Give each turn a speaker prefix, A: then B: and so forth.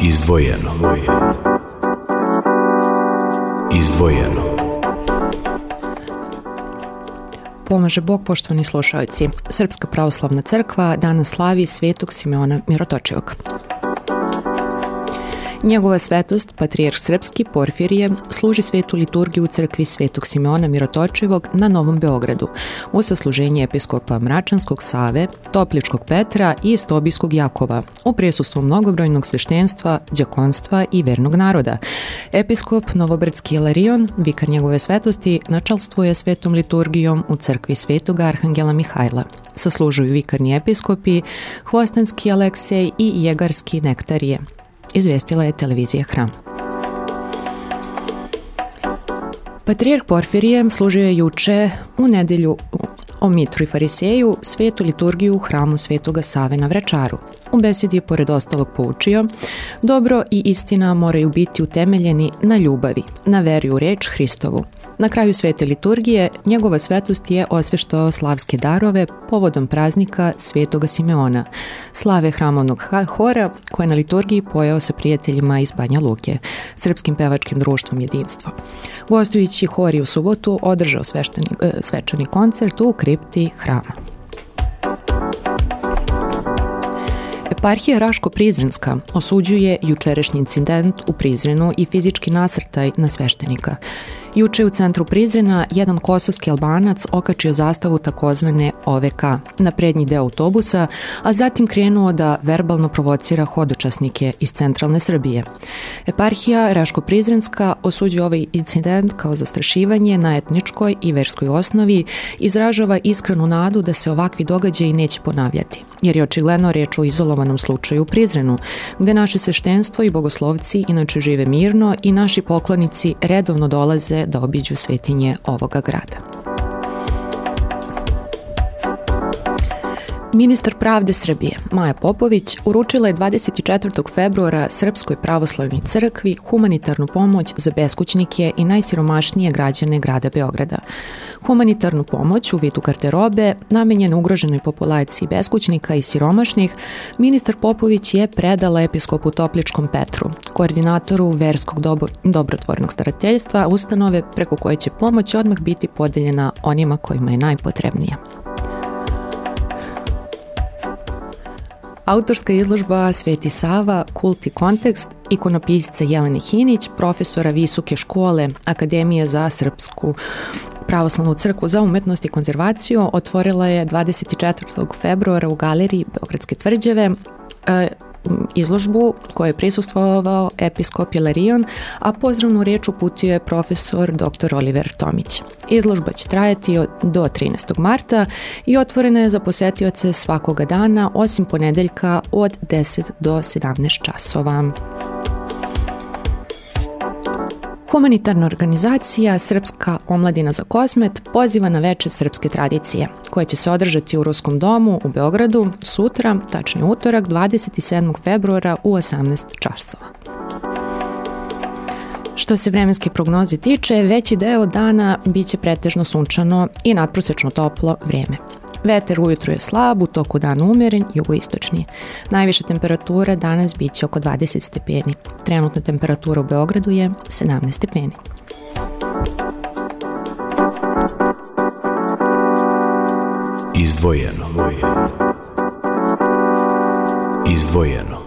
A: Izdvojeno. Izdvojeno. Pomaže Bog, poštovani slušalci. Srpska pravoslavna crkva danas slavi svetog Simeona Mirotočivog. Njegova svetost, patrijarh srpski Porfirije, služi svetu liturgiju u crkvi Svetog Simeona Mirotočevog na Novom Beogradu, u sasluženje episkopa Mračanskog Save, Topličkog Petra i Stobijskog Jakova, u prisustvu mnogobrojnog sveštenstva, džakonstva i vernog naroda. Episkop Novobrdski Ilarion, vikar njegove svetosti, načalstvuje svetom liturgijom u crkvi Svetog Arhangela Mihajla. Saslužuju vikarni episkopi, hvostanski Aleksej i jegarski Nektarije – izvijestila je televizija Hram. Patrijarh Porfirije služio je juče u nedelju o Mitru i Fariseju svetu liturgiju u hramu Svetoga Save na Vračaru. U besedi je pored ostalog poučio Dobro i istina moraju biti utemeljeni na ljubavi, na veri u reč Hristovu. Na kraju svete liturgije njegova svetost je osveštao slavske darove povodom praznika Svetoga Simeona, slave hramovnog hora koje je na liturgiji pojao sa prijateljima iz Banja Luke, Srpskim pevačkim društvom jedinstvo. Gostujući hori u subotu održao svešteni, e, svečani koncert u kripti hrama. Eparhija Raško-Prizrenska osuđuje jučerašnji incident u Prizrenu i fizički nasrtaj na sveštenika. Juče u centru Prizrena jedan kosovski albanac okačio zastavu takozvane OVK na prednji deo autobusa, a zatim krenuo da verbalno provocira hodočasnike iz centralne Srbije. Eparhija Raško-Prizrenska osuđuje ovaj incident kao zastrašivanje na etničkoj i verskoj osnovi, izražava iskrenu nadu da se ovakvi događaji neće ponavljati, jer je očigledno reč o izolovanom slučaju u Prizrenu, gde naše sveštenstvo i bogoslovci inače žive mirno i naši poklonici redovno dolaze moguće da obiđu svetinje ovoga grada. Ministar pravde Srbije, Maja Popović, uručila je 24. februara Srpskoj pravoslavnoj crkvi humanitarnu pomoć za beskućnike i najsiromašnije građane grada Beograda humanitarnu pomoć u vidu garderobe namenjene ugroženoj populaciji beskućnika i siromašnih, ministar Popović je predala episkopu Topličkom Petru, koordinatoru verskog dobro, dobrotvornog starateljstva ustanove preko koje će pomoć odmah biti podeljena onima kojima je najpotrebnija. Autorska izložba Sveti Sava, Kult i kontekst ikonopisca Jelene Hinić, profesora Visoke škole Akademije za srpsku pravoslavnu crkvu za umetnost i konzervaciju otvorila je 24. februara u galeriji Beogradske tvrđave e, izložbu kojoj je prisustvovao episkop Jelarion, a pozdravnu reč uputio je profesor dr. Oliver Tomić. Izložba će trajati do 13. marta i otvorena je za posetioce svakoga dana, osim ponedeljka od 10 do 17 časova. Humanitarna organizacija Srpska omladina za kosmet poziva na veče srpske tradicije, koje će se održati u Ruskom domu u Beogradu sutra, tačnije utorak, 27. februara u 18 časova. Što se vremenske prognoze tiče, veći deo dana biće pretežno sunčano i nadprosečno toplo vreme. Veter ujutru je slab, u toku dana umeren, jugoistočni. Najviša temperatura danas biće oko 20 stepeni. Trenutna temperatura u Beogradu je 17 stepeni. Izdvojeno. Izdvojeno. Izdvojeno.